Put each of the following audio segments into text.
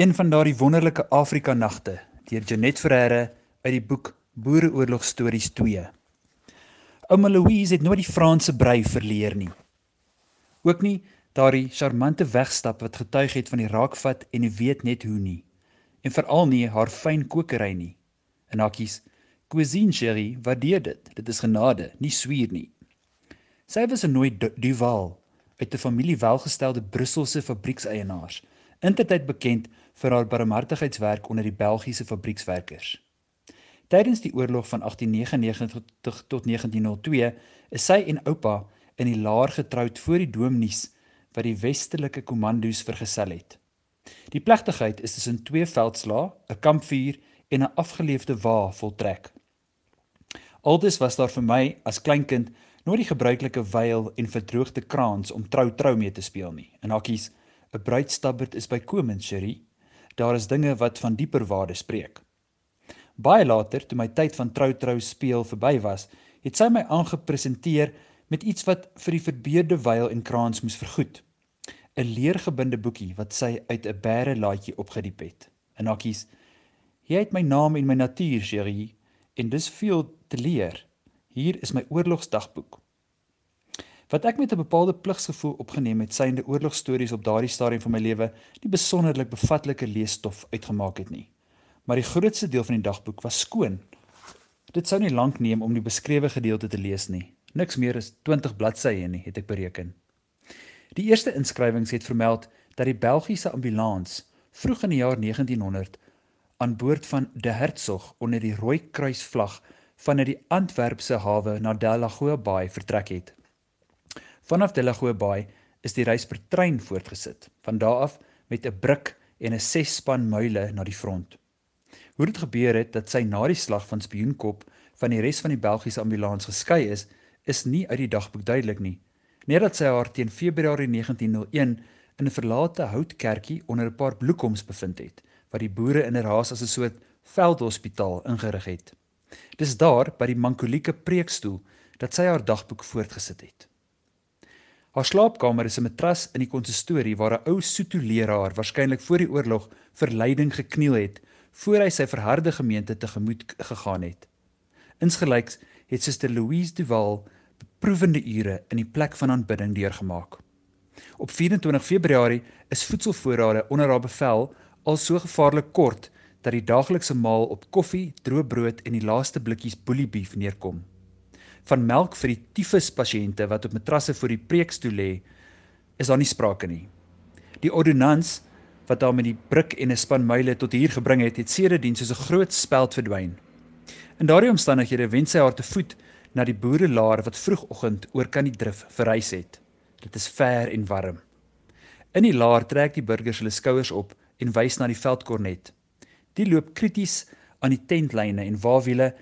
Een van daardie wonderlike Afrika nagte deur Janet Ferreira uit die boek Boereoorlog stories 2. Ouma Louise het nooit die Franse brei verleer nie. Ook nie daardie charmante wegstap wat getuig het van die raakvat en die weet net hoe nie. En veral nie haar fyn kokery nie. En hakkies cuisine chérie, waardeer dit. Dit is genade, nie swier nie. Sy was 'n nooi Duval uit 'n familie welgestelde Brusselse fabriekseienaars intertyd bekend vir haar barmhartigheidswerk onder die Belgiese fabriekswerkers. Tydens die oorlog van 1899 tot 1902 is sy en oupa in die laar getroud voor die doomnuus wat die westelike kommandos vergesel het. Die plegtigheid is tussen twee veldslae, 'n kampvuur en 'n afgeleefde wa voltrek. Aldus was daar vir my as kleinkind nooit die gebruikelike wyl en verdroogde kraans om trou trou mee te speel nie. In hakkies 'n bruidstabbert is bykomend, Cherie. Daar is dinge wat van dieper waarde spreek. Baie later, toe my tyd van trou trou speel verby was, het sy my aangepresenteer met iets wat vir die verbeerde wyl en kraans moes vergoed. 'n Leergebinde boekie wat sy uit 'n bære laadjie opgediep het. En hakkies: "Jy het my naam en my natuur, Cherie, en dis veel te leer. Hier is my oorlogsdagboek." Wat ek met 'n bepaalde pligsgevoel opgeneem het, synde oorlogstories op daardie stadium van my lewe, nie besonderlik bevatlike leesstof uitgemaak het nie. Maar die grootste deel van die dagboek was skoon. Dit sou nie lank neem om die beskrewe gedeelte te lees nie. Niks meer as 20 bladsye nie, het ek bereken. Die eerste inskrywings het vermeld dat die Belgiese ambulans vroeg in die jaar 1900 aan boord van De Hertzog onder die rooi kruisvlag vanuit die Antwerpse hawe na Delagoa Bay vertrek het. Vanaf Delagoa Bay is die reis per trein voortgesit. Van daar af met 'n brik en 'n 6 span muile na die front. Hoe dit gebeur het dat sy na die slag van Spioenkop van die res van die Belgiese ambulans geskei is, is nie uit die dagboek duidelik nie. Nadat sy haar teen Februarie 1901 in 'n verlate houtkerkie onder 'n paar bloekoms bevind het, wat die boere in 'n raas as 'n soort veldhospitaal ingerig het. Dis daar by die mankolieke preekstoel dat sy haar dagboek voortgesit het. Haar slaapkamer is 'n matras in die konsistorie waar 'n ou Sotho-leraar waarskynlik voor die oorlog verleiding gekniel het voor hy sy verharde gemeente tegemoet gegaan het. Insgelyks het Suster Louise Duval beproewende ure in die plek van aanbidding deurgemaak. Op 24 Februarie is voedselvoorrade onder haar bevel al so gevaarlik kort dat die daaglikse maal op koffie, droë brood en die laaste blikkies boeliebeef neerkom van melk vir die tifus pasiënte wat op matrasse voor die preekstoel lê, is daar nie sprake nie. Die ordonnans wat daar met die brik en 'n span myle tot hier gebring het, het sedertdien soos 'n groot speld verdwyn. In daardie omstandighede wens sy haar te voet na die boerelaar wat vroegoggend oor kan die drif verrys het. Dit is ver en warm. In die laar trek die burgers hulle skouers op en wys na die veldkornet. Die loop krities aan die tentlyne en waawiele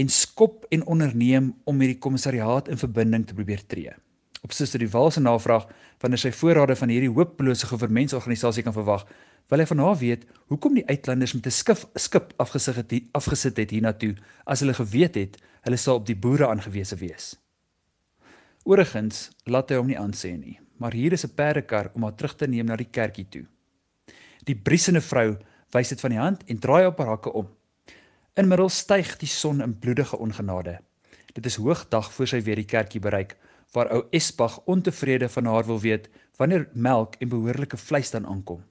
en skop en onderneem om met die kommissariaat in verbinding te probeer tree. Op Suster Duval se navraag wanneer sy voorrade van hierdie hopelose goevermentsorganisasie kan verwag, wil hy van haar weet hoekom die uitlanders met 'n skip skip afgesig het afgesit het hiernatoe as hulle geweet het hulle sal op die boere aangewese wees. Oorigens laat hy hom nie aansê nie, maar hier is 'n perdekar om haar terug te neem na die kerkie toe. Die briesende vrou wys dit van die hand en draai op haar hakke om. Inmiddels styg die son in bloedige ongenade. Dit is hoogdag voor sy weer die kerkie bereik, waar ou Esbag ontevrede van haar wil weet wanneer melk en behoorlike vleis dan aankom.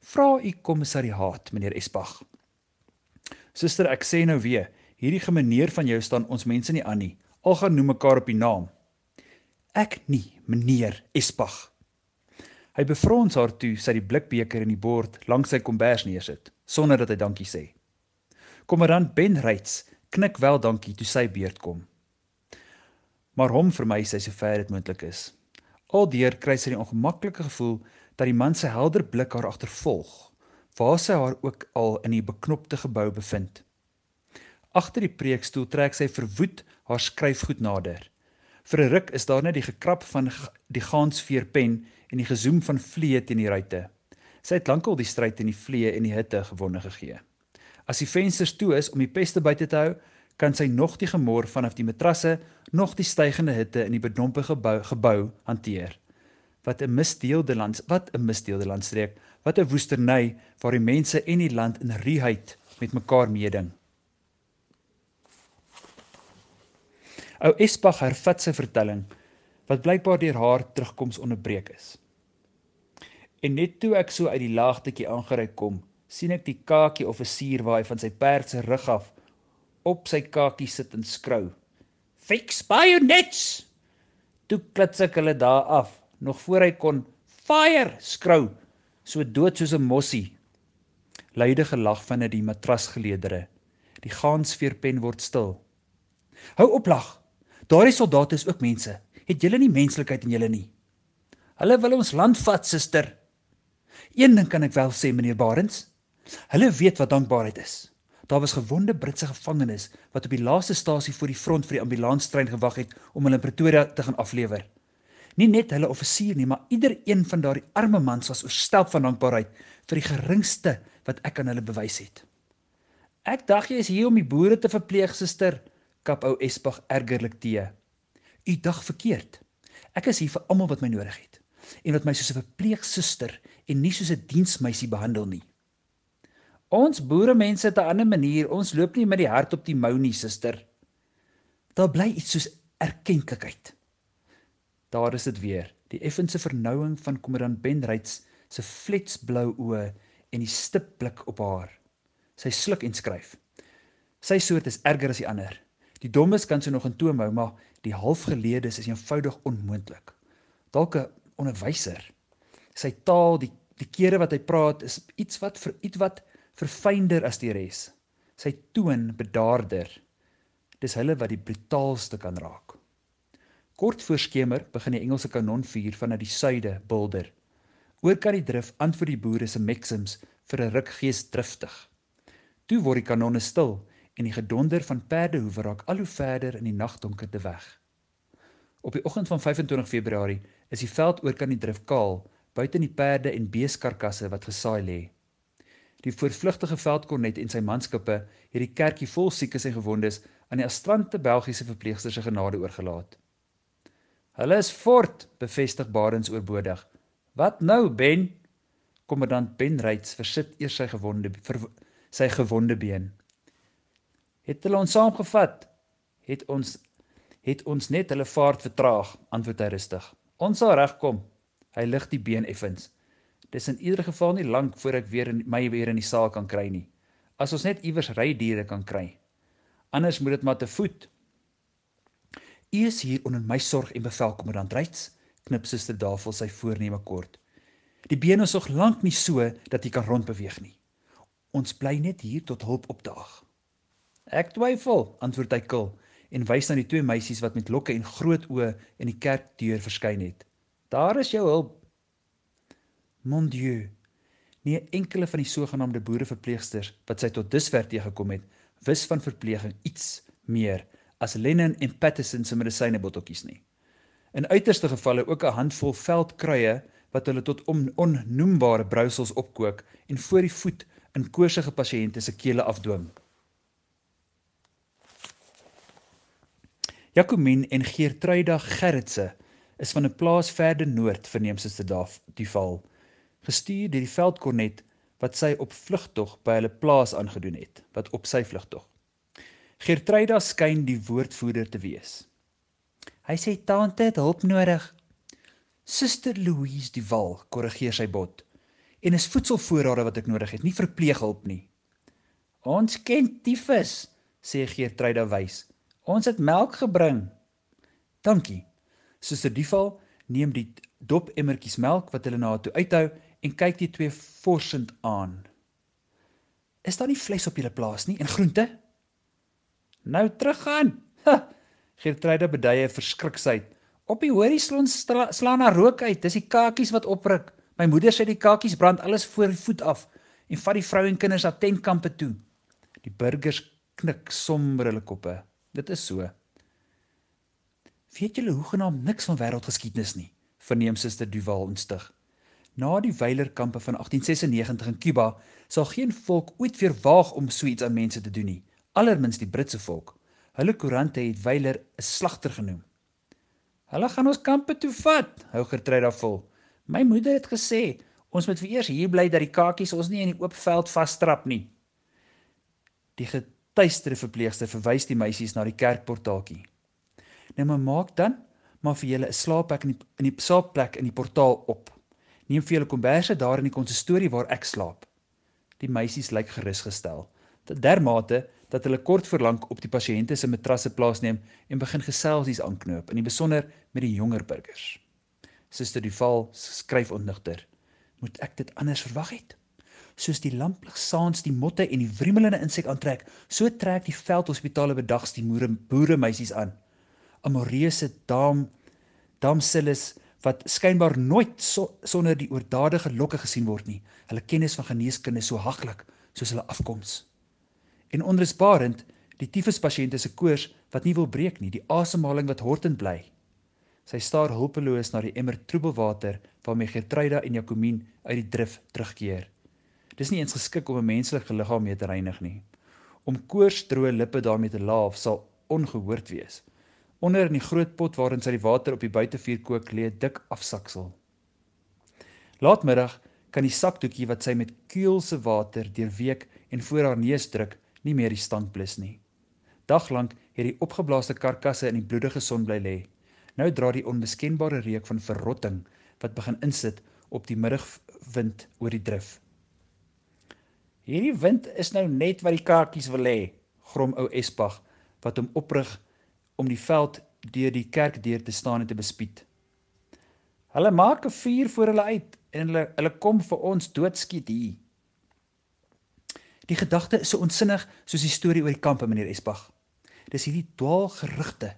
Vra u kommissariaat, meneer Esbag. Suster, ek sê nou weer, hierdie gemeneer van jou staan ons mense nie aan nie. Al gaan noem mekaar op die naam. Ek nie, meneer Esbag. Hy befrons haar toe sy die blikbeker in die bord langs sy kombers neersit, sonder dat hy dankie sê. Kommandant Ben Reitz knik wel dankie toe sy beurt kom. Maar hom vermy sy sover dit moontlik is. Aldeur kry sy die ongemaklike gevoel dat die man se helder blik haar agtervolg, waar sy haar ook al in die beknopte gebou bevind. Agter die preekstoel trek sy verwoed haar skryfgoed nader. Vir 'n ruk is daar net die gekrap van die gaansveerpen en die gezoem van vliee teen die ruitte. Sy het lankal die stryd teen die vliee en die hitte gewonne gegee. As die vensters toe is om die peste buite te hou, kan sy nog die gemor vanaf die matrasse, nog die stygende hitte in die bedompige gebou, gebou hanteer. Wat 'n misdeelde lands, wat 'n misdeelde landstreek Wat 'n woesterny waar die mense en die land in ruheid met mekaar meeding. Ou Esbach hervat sy vertelling wat blykbaar deur haar terugkoms onderbreek is. En net toe ek so uit die laagtetjie aangery kom, sien ek die kakie offisier waar hy van sy perd se rug af op sy kakie sit en skrou. Fix bayonets. Toe klits ek hulle daar af nog voor hy kon fire skrou, so dood soos 'n mossie. Luide gelag van uit die matrasgeleedere. Die gaansveerpen word stil. Hou op lag. Daardie soldate is ook mense. Het julle nie menslikheid in julle nie? Hulle wil ons land vat, suster. Een ding kan ek wel sê, meneer Barends. Hulle weet wat dankbaarheid is. Daar was gewonde Britse gevangenes wat op die laaste stasie voor die front vir die ambulanstrein gewag het om hulle in Pretoria te gaan aflewer. Nie net hulle offisier nie, maar ieder een van daardie arme mans was oorstelp van dankbaarheid vir die geringste wat ek aan hulle bewys het. Ek dink jy is hier om die boere te verpleeg, suster, kap ou Espag ergerlik te. U dag verkeerd. Ek is hier vir almal wat my nodig het en wat my soos 'n verpleegsuster en nie soos 'n diensmeisie behandel nie. Ons boere mense het 'n ander manier. Ons loop nie met die hart op die mou nie, suster. Daar bly iets soos erkenklikheid. Daar is dit weer, die effense vernouing van kommandant Benryds se fletsblou oë en die stip blik op haar. Sy sluk en skryf. Sy soort is erger as die ander. Die dommes kan sy nog in toom hou, maar die halfgeleerdes is eenvoudig onmoontlik. Dalk 'n onderwyser. Sy taal, die die kere wat hy praat is iets wat vir iets wat verfynder as die res. Sy toon bedaarder. Dis hulle wat die brutaalste kan raak. Kort voor skemer begin die Engelse kanonvuur vanuit die suide bulder. Oor kan die drif antwoord die boere se maxims vir 'n ruk geesdriftig. Toe word die kanonne stil en die gedonder van perdehoewe raak al hoe verder in die nagdonkerte weg. Op die oggend van 25 Februarie is die veld oor kan die drif kaal, buite die perde en beeskarkasse wat gesaai lê. Die voorvlugtige veldkornet en sy manskappe het die kerkie vol siekes en gewondes aan die astrante Belgiese verpleegsters se genade oorgelaat. Hulle is fort, bevestig Barends oorbodig. Wat nou, Ben? Kommandant Ben Reitz versit eers sy gewonde ver, sy gewonde been. Het hulle ons saamgevat? Het ons het ons net hulle vaart vertraag, antwoord hy rustig. Ons sal regkom. Hy lig die been effens. Dis in ieder geval nie lank voor ek weer in my weer in die saal kan kry nie. As ons net iewers rydiere kan kry. Anders moet dit maar te voet. U is hier onder my sorg en bevel kommandant Reitz, knip suster Davel sy voorneme kort. Die been is nog lank nie so dat jy kan rondbeweeg nie. Ons bly net hier tot hulp opdaag. Ek twyfel, antwoord hy kil en wys na die twee meisies wat met lokke en groot oë in die kerkdeur verskyn het. Daar is jou hulp. Mon Dieu. Nie enkele van die sogenaamde boereverpleegsters wat sy tot dusver teëgekom het, wis van verpleging iets meer as Lennon en Patterson se medisynebotteltjies nie. In uiterste gevalle ook 'n handvol veldkruie wat hulle tot on onnoembare brousels opkook en voor die voet in koorsige pasiënte se kele afdwing. Jacomien en Geertruida Gerritse is van 'n plaas verder noord verneem Suster Duval, gestuur deur die veldkornet wat sy op vlugtog by hulle plaas aangedoen het, wat op sy vlugtog. Geertruida skyn die woordvoerder te wees. Hy sê tante het hulp nodig. Suster Louise Duval korrigeer sy bot. En is voedselvoorrade wat ek nodig het, nie verpleeghulp nie. Ons ken tifus, sê Geertruida wys. Ons het melk gebring. Dankie. Suster Dieval neem die dop emmertjies melk wat hulle na toe uithou en kyk die twee forsend aan. Is daar nie vleis op julle plaas nie en groente? Nou teruggaan. Gertruide beduie verskrikheid. Op die horison slaan na rook uit. Dis die kakies wat opruk. My moeder sê die kakies brand alles voor die voet af en vat die vrou en kinders na tentkampe toe. Die burgers knik somber hulle koppe. Dit is so. Weet julle hoe genaamd niks van wêreldgeskiedenis nie, verneem Suster Duval instig. Na die weilerkampe van 1896 in Kuba sal geen volk ooit weer waag om so iets aan mense te doen nie, allermins die Britse volk. Hulle koerante het weiler 'n slagter genoem. Hulle gaan ons kampe toe vat, hou Gertruida vol. My moeder het gesê Ons moet vereers hier bly dat die kakies ons nie in die oop veld vasstrap nie. Die getuistere verpleegster verwys die meisies na die kerkportaaltjie. Nou maar maak dan maar vir julle 'n slaapplek in die in die slaapplek in die portaal op. Neem vir julle komberse daar in die konsistorie waar ek slaap. Die meisies lyk gerus gestel. Tot dermate dat hulle kort voorlank op die pasiënte se matrasse plaasneem en begin geselsies aanknoop, in die besonder met die jonger burgers. Suster Duval skryf ontnigter: "Moet ek dit anders verwag het?" Soos die lamplig saans die motte en die wriemelende insek aantrek, so trek die veldhospitale bedags die moere boere meisies aan. Amoreuse dam damsilles wat skynbaar nooit so, sonder die oordadige lokke gesien word nie. Hulle kennis van geneeskunde so haglik soos hulle afkoms. En onrusbarend die tifuspasiënte se koors wat nie wil breek nie, die asemhaling wat hortend bly. Sy staar hulpeloos na die emmer troebelwater waarmee Gertruida en Jakomien uit die drif terugkeer. Dis nie eens geskik om 'n menslike liggaam mee te reinig nie. Om koorsdroë lippe daarmee te laaf sal ongehoord wees. Onder in die groot pot waarin sy die water op die buitevuur kook, lê 'n dik afsaksel. Laatmiddag kan die sakdoekie wat sy met kuelse water deurweek en voor haar neus druk, nie meer die stank blus nie. Daglank het die opgeblaaste karkasse in die bloedige son bly lê. Nou dra die onbeskenbare reuk van verrotting wat begin insit op die middagwind oor die drif. Hierdie wind is nou net wat die kaartjies wil hê, grom ou Espag wat hom oprig om die veld deur die kerk deur te staan en te bespied. Hulle maak 'n vuur voor hulle uit en hulle hulle kom vir ons doodskiet hier. Die gedagte is so onsinnig soos die storie oor die kampe meneer Esbag. Dis hierdie dwaalgerugte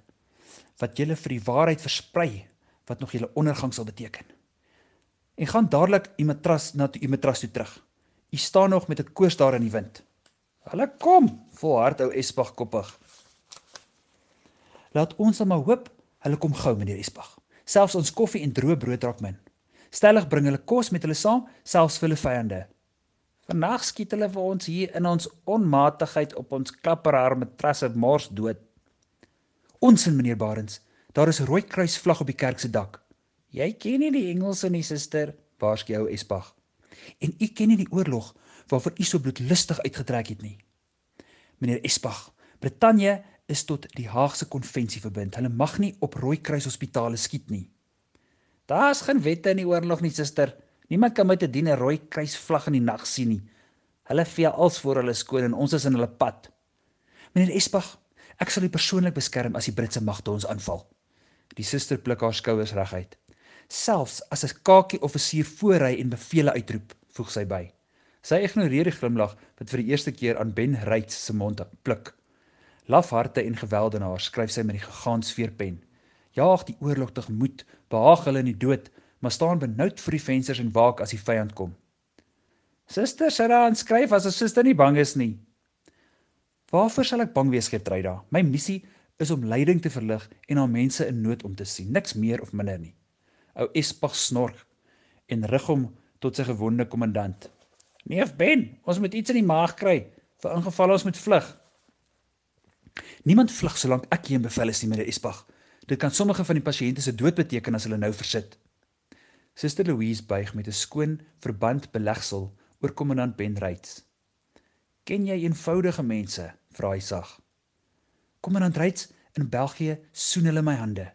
wat julle vir die waarheid versprei wat nog julle ondergang sal beteken. En gaan dadelik u matras na u matras toe terug. U staan nog met 'n koors daar in die wind. Hulle kom, volhard ou Esbag koppig. Laat ons dan maar hoop hulle kom gou, meneer Esbag. Selfs ons koffie en droë brood raak min. Stellig bring hulle kos met hulle saam, selfs vir hulle vyande. Vanaand skiet hulle vir ons hier in ons onmatigheid op ons klapperhaar matrasse mors dood. Onsin, meneer Barends. Daar is 'n rooi kruisvlag op die kerk se dak. Jy ken nie die Engelse nie, suster, waarsku ou Esbag. En u ken nie die oorlog waarvoor u so bloedlustig uitgetrek het nie. Meneer Esbag, Brittanje is tot die Haagse konvensie verbind. Hulle mag nie op Rooikruis hospitale skiet nie. Daar's geen wette in die oorlog nie, suster. Niemand kan met 'n diene Rooikruis vlag in die nag sien nie. Hulle vee als voor hulle skoon en ons is in hulle pad. Meneer Esbag, ek sal u persoonlik beskerm as die Britse magte ons aanval. Die suster pluk haar skouers reguit. Selfs as 'n kakie offisier voorry en bevele uitroep, voeg sy by. Sy ignoreer die glimlag wat vir die eerste keer aan Ben Reitz se mond pluk. Lafharte en geweldenaars, skryf sy met die gegaansveerpen. Jaag die oorlog tegemoet, behaag hulle in die dood, maar staan benoud vir die vensters en waak as die vyand kom. Suster, daan skryf as 'n suster nie bang is nie. Waarvoor sal ek bang wees, Gertruida? My missie is om lyding te verlig en aan mense in nood om te sien, niks meer of minder nie. Ou Espag snork en rig hom tot sy gewonde kommandant. Neef Ben, ons moet iets in die maag kry vir ingeval ons moet vlug. Niemand vlug solank ek hier in bevel is nie, meneer Esbag. Dit kan sommige van die pasiënte se dood beteken as hulle nou versit. Suster Louise buig met 'n skoon verband belegsel oor kommandant Ben Reitz. "Ken jy eenvoudige mense?" vra hy sag. "Kommandant Reitz, in België soen hulle my hande."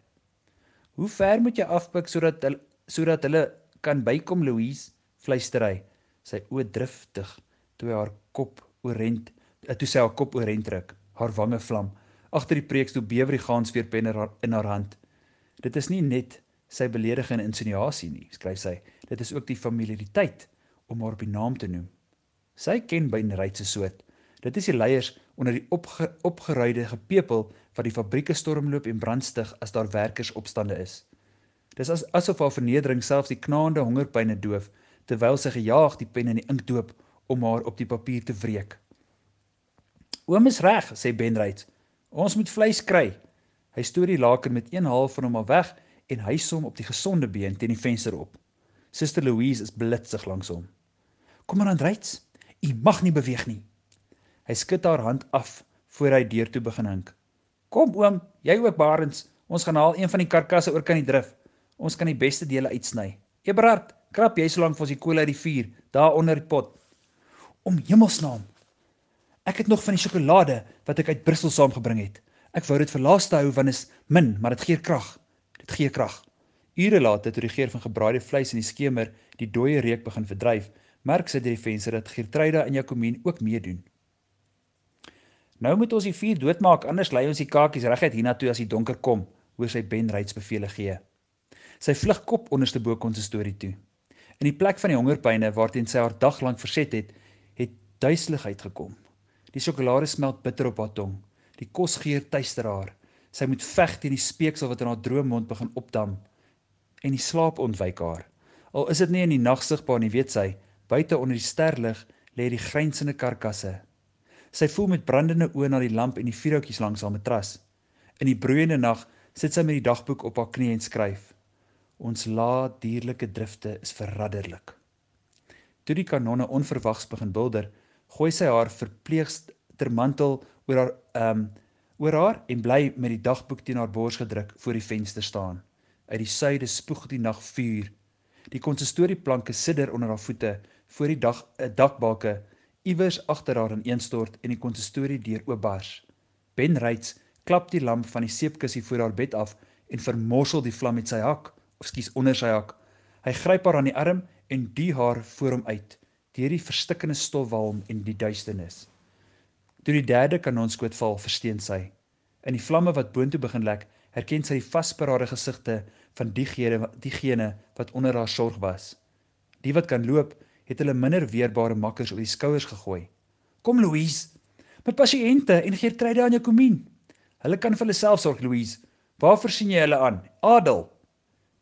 "Hoe ver moet jy afpik sodat hulle sodat hulle kan bykom, Louise?" fluister hy, sy oë driftig toe hy haar kop oorent, toe sy haar kop oorent druk haar wange vlam. Agter die preekstoel bewe die gaansveerpen in haar hand. Dit is nie net sy beledigende insinuasie nie, skryf sy. Dit is ook die familiariteit om haar die naam te noem. Sy ken Beinryd se soort. Dit is die leiers onder die opge, opgeruide gepepel wat die fabrieke stormloop en brandstig as daar werkersopstande is. Dis as, asof haar vernedering selfs die knaande hongerpyne doof terwyl sy gejaag die pen in die ink doop om haar op die papier te wreek. Oom is reg, sê Benryd. Ons moet vleis kry. Hy stoor die laken met een haal van hom af weg en hy som op die gesonde been teen die venster op. Suster Louise is blitsig langs hom. Kom aan Ryds, u mag nie beweeg nie. Hy skud haar hand af voor hy deur toe begin hink. Kom oom, jy ook Barends, ons gaan haal een van die karkasse oor kan die drif. Ons kan die beste dele uitsny. Eberhard, krap jy so lank vir ons die kool uit die vuur, daar onder die pot. Om hemelsnaam. Ek het nog van die sjokolade wat ek uit Brussel saamgebring het. Ek wou dit vir laaste hou want is min, maar dit gee krag. Dit gee krag. Ure later toe die geur van gebraaide vleis in die skemer die dooie reuk begin verdryf, merk sy deur die venster dat Gertruida en Jacomien ook meedoen. Nou moet ons die vuur doodmaak, anders lei ons die kakies reguit hiernatoe as die donker kom, hoor sy Ben Reits bevele gee. Sy vlug kop onderste bo konsistorie toe. In die plek van die hongerpyne waarteen sy haar dag lank verset het, het duiseligheid gekom. Die sjokolade smelt bitter op haar tong. Die kos geur tuister haar. Sy moet veg teen die speeksel wat in haar droommond begin opdam en die slaap ontwyk haar. Al is dit nie in die nag sigbaar nie, weet sy, buite onder die sterlig lê die grynsende karkasse. Sy voel met brandende oë na die lamp en die vuurhoutjies langs haar matras. In die broeiende nag sit sy met die dagboek op haar knie en skryf. Ons laat dierlike drifte is verradderlik. Toe die kanonne onverwags begin bulder, gooi sy haar verpleegster mantel oor haar ehm um, oor haar en bly met die dagboek teen haar bors gedruk voor die venster staan. Uit die suide spoeg die nag vuur. Die konsistorieplanke sidder onder haar voete voor die dag 'n dakbalke iewers agter haar ineenstort en die konsistorie deur oopbars. Ben Reits klap die lamp van die seepkussie voor haar bed af en vermorsel die vlam met sy hak, of skus onder sy hak. Hy gryp haar aan die arm en duw haar voor hom uit deur die verstikkende stofwalm en die duisternis. Toe die derde kanonskoot val, versteen sy. In die vlamme wat boontoe begin lek, herken sy die vasberade gesigte van diegene diegene wat onder haar sorg was. Die wat kan loop, het hulle minder weerbare makkers op die skouers gegooi. "Kom Louise, my pasiënte en Gertrude aan jou komien. Hulle kan vir hulle self sorg, Louise. Waarvoor sien jy hulle aan? Adel."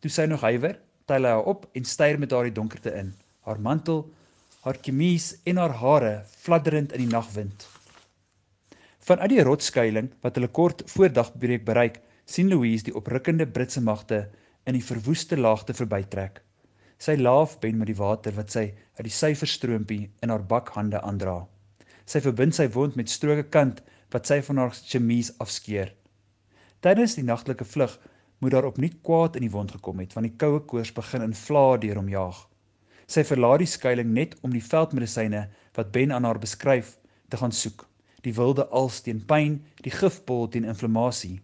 Toe sy nog huiwer, tel hy haar op en styr met haar die donkerte in. Haar mantel haar kemies en haar hare fladderend in die nagwind. Vanuit die rotsskuiling wat hulle kort voor dagbreek bereik, sien Louise die oprukkende Britse magte in die verwoeste laagte verbytrek. Sy laaf ben met die water wat sy uit die syferstroompie in haar bakhande aandra. Sy verbind sy wond met stroke kant wat sy van haar chemise afskeer. Tydens die nagtelike vlug moet daar opnuut kwaad in die wond gekom het want die koue koors begin in vlae deur hom jaag. Sy verlaat die skuilings net om die veldmedisyne wat Ben aan haar beskryf te gaan soek. Die wilde als teen pyn, die gifpil teen inflammasie.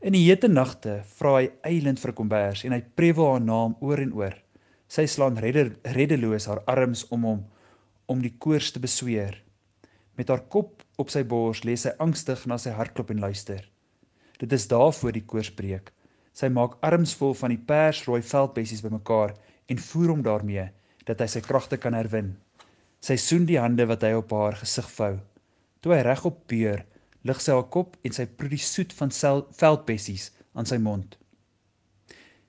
In die hete nagte vra hy eilend vir kombers en hy prewel haar naam oor en oor. Sy slaan redder, reddeloos haar arms om hom om die koors te besweer. Met haar kop op sy bors lê sy angstig na sy hartklop en luister. Dit is daarvoor die koors breek. Sy maak arms vol van die persrooi veldbessies bymekaar en voer hom daarmee dat hy sy kragte kan herwin. Sy soen die hande wat hy op haar gesig vou. Toe hy regop beur, lig sy haar kop en sy proe die soet van veldbessies aan sy mond.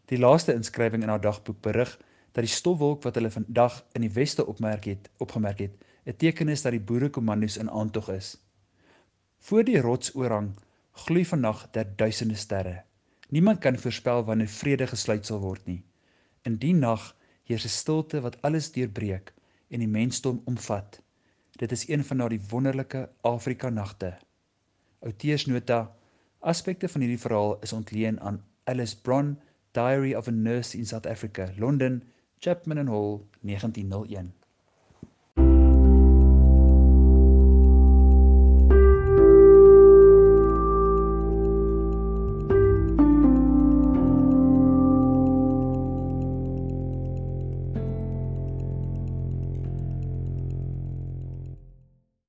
Die laaste inskrywing in haar dagboek berig dat die stofwolk wat hulle vandag in die weste opmerk het, opgemerk het, 'n teken is dat die boerekommandos in aantog is. Voor die rotsoorhang gloei vannag der duisende sterre. Niemand kan voorspel wanneer vrede gesluit sal word nie. In die nag heers 'n stilte wat alles deurbreek en die mensdom omvat. Dit is een van daardie wonderlike Afrika nagte. Outeursnota: Aspekte van hierdie verhaal is ontleen aan Alice Bron, Diary of a Nurse in South Africa, London, Chapman and Hall, 1901.